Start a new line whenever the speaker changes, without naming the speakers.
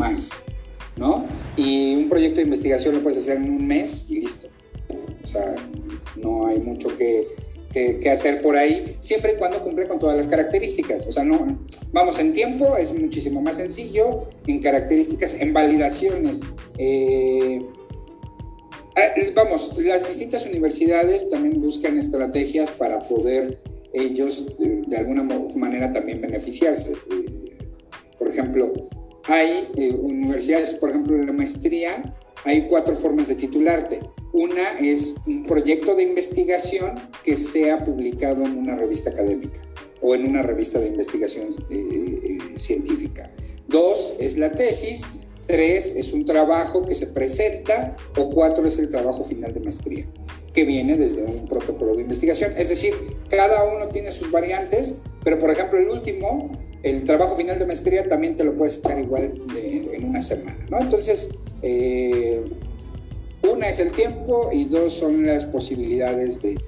más, ¿no? Y un proyecto de investigación lo puedes hacer en un mes y listo. O sea, no hay mucho que, que, hacer por ahí, siempre y cuando cumple con todas las características. O sea, no, vamos, en tiempo es muchísimo más sencillo, en características, en validaciones. Eh, eh, vamos, las distintas universidades también buscan estrategias para poder ellos de, alguna manera también beneficiarse. Eh, por ejemplo, hay universidades, por ejemplo, la maestría, hay cuatro formas de titularte. Una es un proyecto de investigación que sea publicado en una revista académica o en una revista de investigación eh, eh, científica. Dos es la tesis. Tres es un trabajo que se presenta. O cuatro es el trabajo final de maestría, que viene desde un protocolo de investigación. Es decir, cada uno tiene sus variantes, pero por ejemplo el último, el trabajo final de maestría, también te lo puedes echar igual en una semana. ¿no? Entonces, eh, una es el tiempo y dos son las posibilidades de...